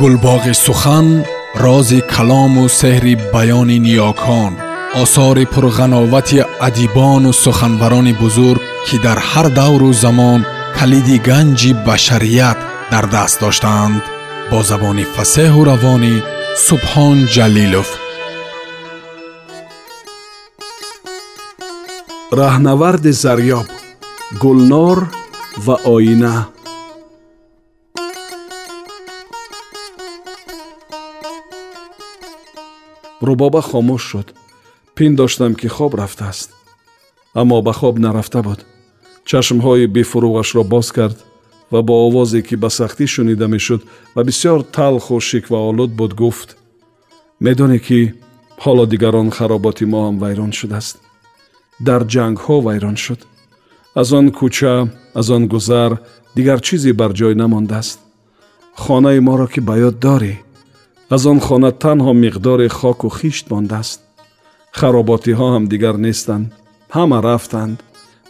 گلباغ سخن راز کلام و سحر بیان نیاکان آثار پرغناوت ادیبان و سخنوران بزرگ که در هر دور و زمان کلید گنج بشریت در دست داشتند. با زبان فسه و روانی سبحان جلیلوف. راهنورد زریاب گلنار و آینه. Рубоба хомӯш шуд. Пиндоштам ки хоб рафтааст. Аммо ба хоб нарафта буд. Чашмҳои бифуруғашро боз кард ва бо овозе ки ба сахтӣ шунида мешуд ва бисьёр талху шикваолуд буд гуфт медонӣ ки ҳоло дигарон хароботи мо ҳам вайрон шудааст. Дар ҷангҳо вайрон шуд. Аз он кӯча аз он гузар дигар чизе бар ҷой намондааст. Хонаи моро ки ба ёд дорӣ аз он хона танҳо миқдори хоку хишт мондааст. Хароботиҳо ҳам дигар нестанд ҳама рафтанд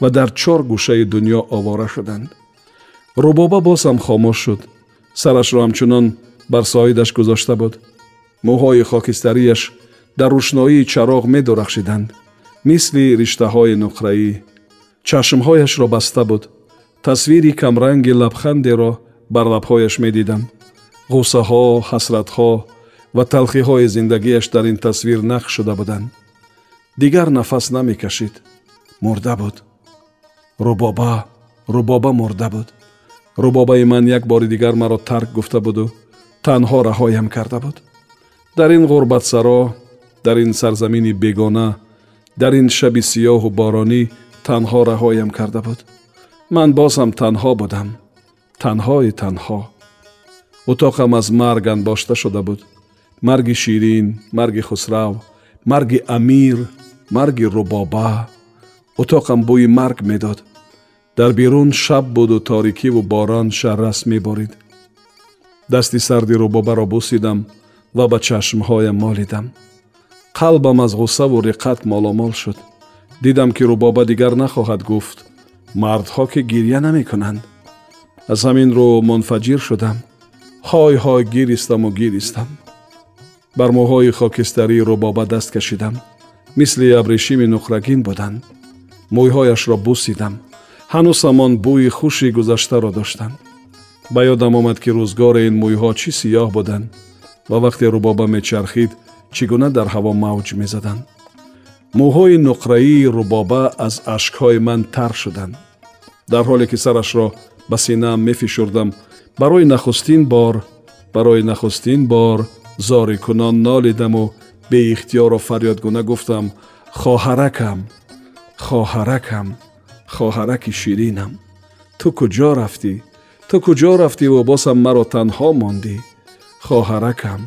ва дар чор гӯшаи дуньё овора шуданд. Рубоба боз ҳам хомӯш шуд. Сарашро ҳамчунон бар соидаш гузошта буд. Мӯҳои хокистарияш дар рӯшноии чароғ медурахшиданд. Мисли риштаҳои нуқраӣ. Чашмҳояшро баста буд. Тасвири камранги лабхандеро бар лабҳояш медидам ғуссаҳо ҳасратҳо ва талхиҳои зиндагиаш дар ин тасвир нақш шуда буданд. Дигар нафас намекашид мурда буд. Рубоба рубоба мурда буд. Рубобаи ман як бори дигар маро тарк гуфта буду танҳо раҳоям карда буд. Дар ин ғурбатсаро дар ин сарзамини бегона дар ин шаби сиёҳу боронӣ танҳо раҳоям карда буд. Ман боз ҳам танҳо будам. Танҳои танҳо утоқам аз марг анбошта шуда буд марги ширин марги хусрав марги амир марги рубоба утоқам бӯи марг медод дар берун шаб буду торикиву борон шаррас меборид дасти сарди рубобаро бусидам ва ба чашмҳоям молидам қалбам аз ғуссаву риқат моломол шуд дидам ки рубоба дигар нахоҳад гуфт мардҳо ки гирья намекунанд аз ҳамин рӯ мунфаҷир шудам ҳой ҳой гиристаму гиристам. Бар мӯҳои хокистарии рубоба даст кашидам. Мисли абрешими нуқрагин буданд мӯйҳояшро бусидам. Ҳанӯз ҳамон бӯи хуши гузаштаро доштанд ба ёдам омад ки рӯзгори ин мӯйҳо чӣ сиёҳ буданд ва вақте рубоба мечархид чӣ гуна дар ҳаво мавҷ мезаданд. Мӯҳои нуқраии рубоба аз ашкҳои ман тар шуданд. Дар ҳоле ки сарашро ба синаам мефишурдам барои нахустин бор барои нахустин бор зорикунон нолидаму беихтиёро фарёдгуна гуфтам хоҳаракам хоҳаракам хоҳараки ширинам ту куҷо рафтӣ ту куҷо рафтиву бозам маро танҳо мондӣ хоҳаракам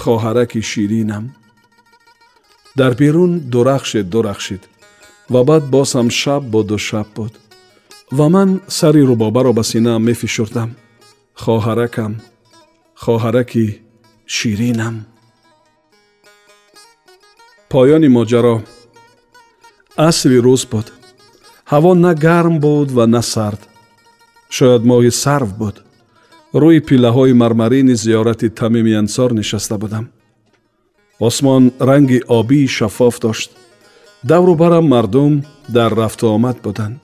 хоҳараки ширинам дар берун дурахшед дурахшид ва баъд боз ҳам шаб буду шаб буд ва ман сари рубобаро ба синаам мефишурдам хоҳаракам хоҳараки ширинам поёни моҷаро асри рӯз буд ҳаво на гарм буд ва на сард шояд моҳи сарв буд рӯи пиллаҳои мармарини зиёрати тамими ансор нишаста будам осмон ранги обии шаффоф дошт давру барам мардум дар рафту омад буданд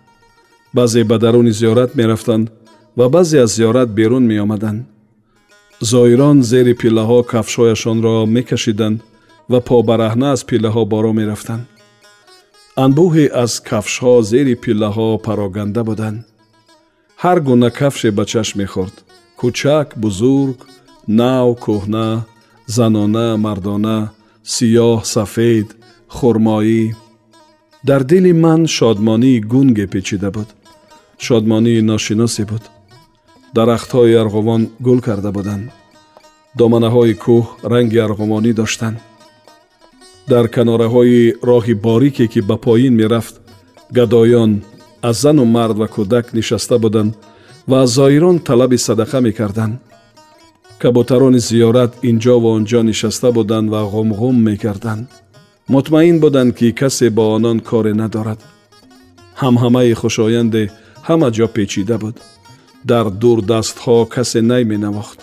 баъзе ба даруни зиёрат мерафтанд ва баъзе аз зиёрат берун меомаданд зоирон зери пиллаҳо кафшҳояшонро мекашиданд ва побараҳна аз пиллаҳо боро мерафтанд анбӯҳе аз кафшҳо зери пиллаҳо пароганда буданд ҳар гуна кафше ба чашм мехӯрд кӯчак бузург нав кӯҳна занона мардона сиёҳ сафед хурмоӣ дар дили ман шодмонии гунге печида буд шодмонии ношиносе буд дарахтҳои арғувон гул карда буданд. Доманаҳои кӯҳ ранги арғувонӣ доштанд. Дар канораҳои роҳи борике ки ба поин мерафт гадоён аз зану мард ва кӯдак нишаста буданд ва аз зоирон талаби садақа мекарданд. Кабутарони зиёрат ин ҷову он ҷо нишаста буданд ва ғумғум мекарданд. Мутмаин буданд ки касе бо онон коре надорад. Ҳамҳамаи хушоянде ҳама ҷо печида буд дар дур дастҳо касе найменавохт.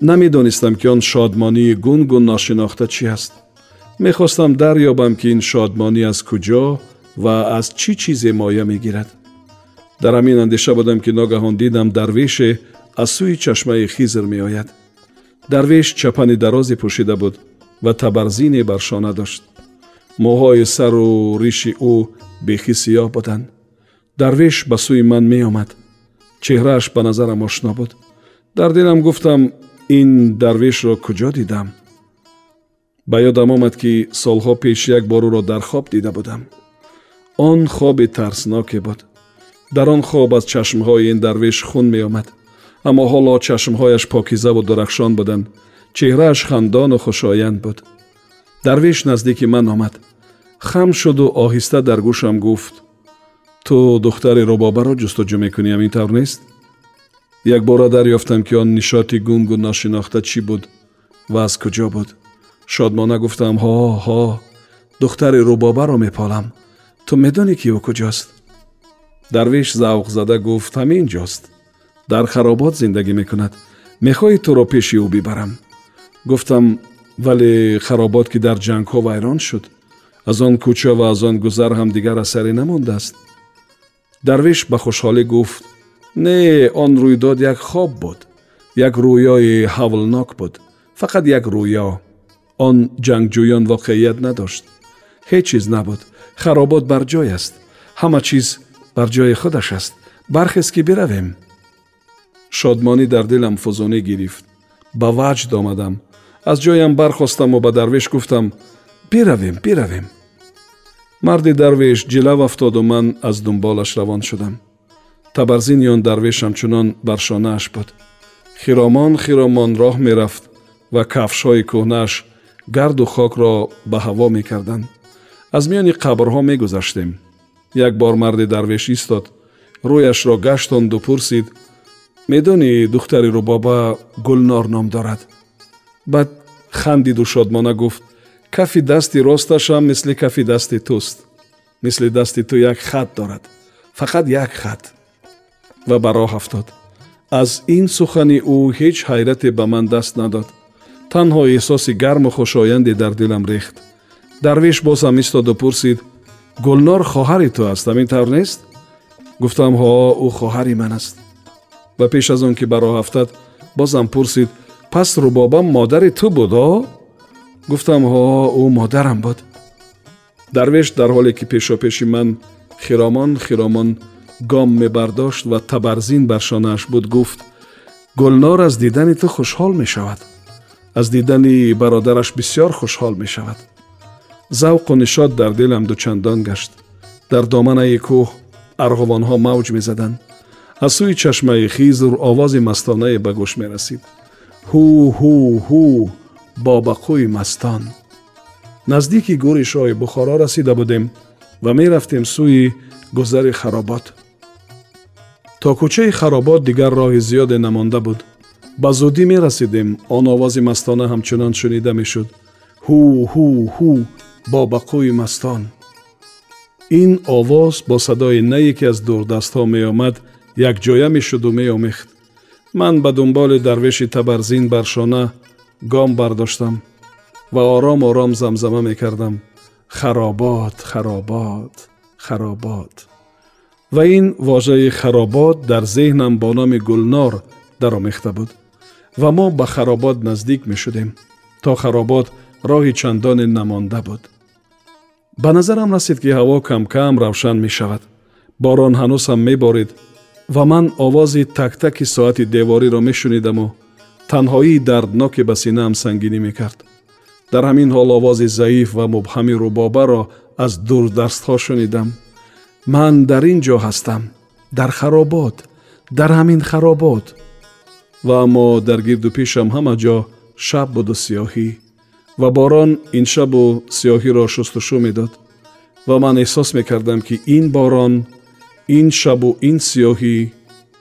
Намедонистам ки он шодмонии гунгун ношинохта чӣ аст. Мехостам дарёбам ки ин шодмонӣ аз куҷо ва аз чӣ чизе моя мегирад. Дар ҳамин андеша будам ки ногаҳон дидам дарвеше аз сӯи чашмаи хизр меояд. Дарвеш чапани дарозе пӯшида буд ва табарзине бар шона дошт. Моҳои сару риши ӯ бехи сиёҳ буданд. Дарвеш ба сӯи ман меомад чеҳрааш ба назарам ошно буд. Дар дилам гуфтам ин дарвешро куҷо дидам? Ба ёдам омад ки солҳо пеш як бор ӯро дар хоб дида будам. Он хоби тарсноке буд. Дар он хоб аз чашмҳои ин дарвеш хун меомад. Аммо ҳоло чашмҳояш покизаву дурахшон буданд. Чеҳрааш хандону хушоянд буд. Дарвеш наздики ман омад. Хам шуду оҳиста дар гӯшам гуфт ту духтари рубобаро ҷустуҷӯ мекунӣ ҳамин тавр нест якбора дарёфтам ки он нишоти гунгу ношинохта чӣ буд ва аз куҷо буд шодмона гуфтам ҳо ҳо духтари рубобаро меполам ту медонӣ ки ӯ куҷост дарвеш завқзада гуфт ҳамин ҷост дар харобот зиндагӣ мекунад мехоҳӣ туро пеши ӯ бибарам гуфтам вале харобот ки дар ҷангҳо вайрон шуд аз он кӯча ва аз он гузар ҳам дигар асаре намондааст дарвеш ба хушҳолӣ гуфт не он рӯйдод як хоб буд як рӯёи ҳавлнок буд фақат як рӯё. Он ҷангҷӯён воқеият надошт ҳеҷ чиз набуд харобот бар ҷой аст ҳама чиз бар ҷои худаш аст бархез ки биравем шодмонӣ дар дилам фузунӣ гирифт. Ба ваҷд омадам аз ҷоям бархостаму ба дарвеш гуфтам биравем биравем марди дарвеш ҷилав афтоду ман аз дунболаш равон шудам. Табарзини он дарвеш ҳамчунон бар шонааш буд. Хиромон хиромон роҳ мерафт ва кафшҳои кӯҳнааш гарду хокро ба ҳаво мекарданд. Аз миёни қабрҳо мегузаштем. Як бор марди дарвеш истод рӯяшро гаштонду пурсид медонӣ духтари рубоба гулнор ном дорад. Баъд хандиду шодмона гуфт кафи дасти росташам мисли кафи дасти туст мисли дасти ту як хат дорад фақат як хат. Ва ба роҳ афтод. Аз ин сухани ӯ ҳеҷ ҳайрате ба ман даст надод. Танҳо эҳсоси гарму хушоянде дар дилам рехт. Дарвеш бозам истоду пурсид гулнор хоҳари ту аст ҳамин тавр нест? Гуфтам ҳо ӯ хоҳари ман аст ва пеш аз он ки ба роҳ афтад бозам пурсид пас рубоба модари ту будо гуфтам ҳо ӯ модарам буд дарвеш дар ҳоле ки пешопеши ман хиромон хиромон гом мебардошт ва табарзин бар шонааш буд гуфт гулнор аз дидани ту хушҳол мешавад аз дидани бародараш бисьёр хушҳол мешавад завқу нишод дар дилам дучандон гашт дар доманаи кӯҳ арғувонҳо мавҷ мезаданд аз сӯи чашмаи хизр овози мастонае ба гӯш мерасид ҳу ҳу ҳу бобақӯи мастон. Наздики гӯри шоҳи бухоро расида будем ва мерафтем сӯи гузари харобот то кӯчаи харобот дигар роҳи зиёде намонда буд. Ба зудӣ мерасидем он овози мастона ҳамчунон шунида мешуд. Ҳу ҳу ҳу бобақӯи мастон. Ин овоз бо садои на яке аз дурдастҳо меомад якҷоя мешуду меомехт. Ман ба дунболи дарвеши табарзин бар шона гом бардоштам ва ором ором замзама мекардам. Харобот харобот харобот. Ва ин вожаи харобот дар зеҳнам бо номи гулнор даромехта буд. Ва мо ба харобот наздик мешудем то харобот роҳи чандоне намонда буд. Ба назарам расид ки ҳаво камкам равшан мешавад. Борон ҳанӯз ҳам меборид ва ман овози тактаки соати девориро мешунидаму танҳоии дардноке ба синаам сангинӣ мекард. Дар ҳамин ҳол овози заиф ва мубҳами рубобаро аз дурдастҳо шунидам. Ман дар ин ҷо ҳастам дар харобот дар ҳамин харобот. Ва аммо дар гирду пешам ҳама ҷо шаб буду сиёҳӣ. Ва борон ин шабу сиёҳиро шустушӯ медод. Ва ман эҳсос мекардам ки ин борон ин шабу ин сиёҳӣ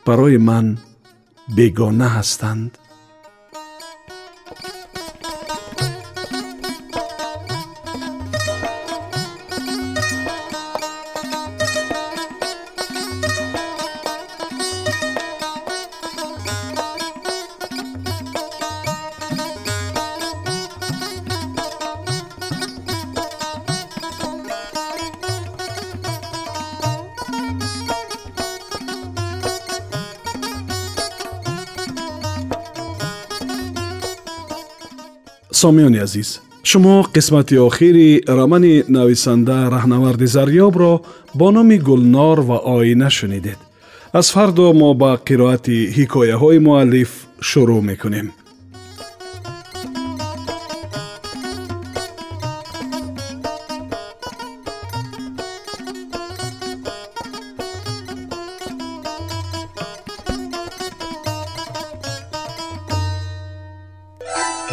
барои ман бегона ҳастанд сомиёни азиз шумо қисмати охири романи нависанда раҳнаварди зарёбро бо номи гулнор ва оина шунидед. Аз фардо мо ба қироати ҳикояҳои муаллиф шурӯъ мекунем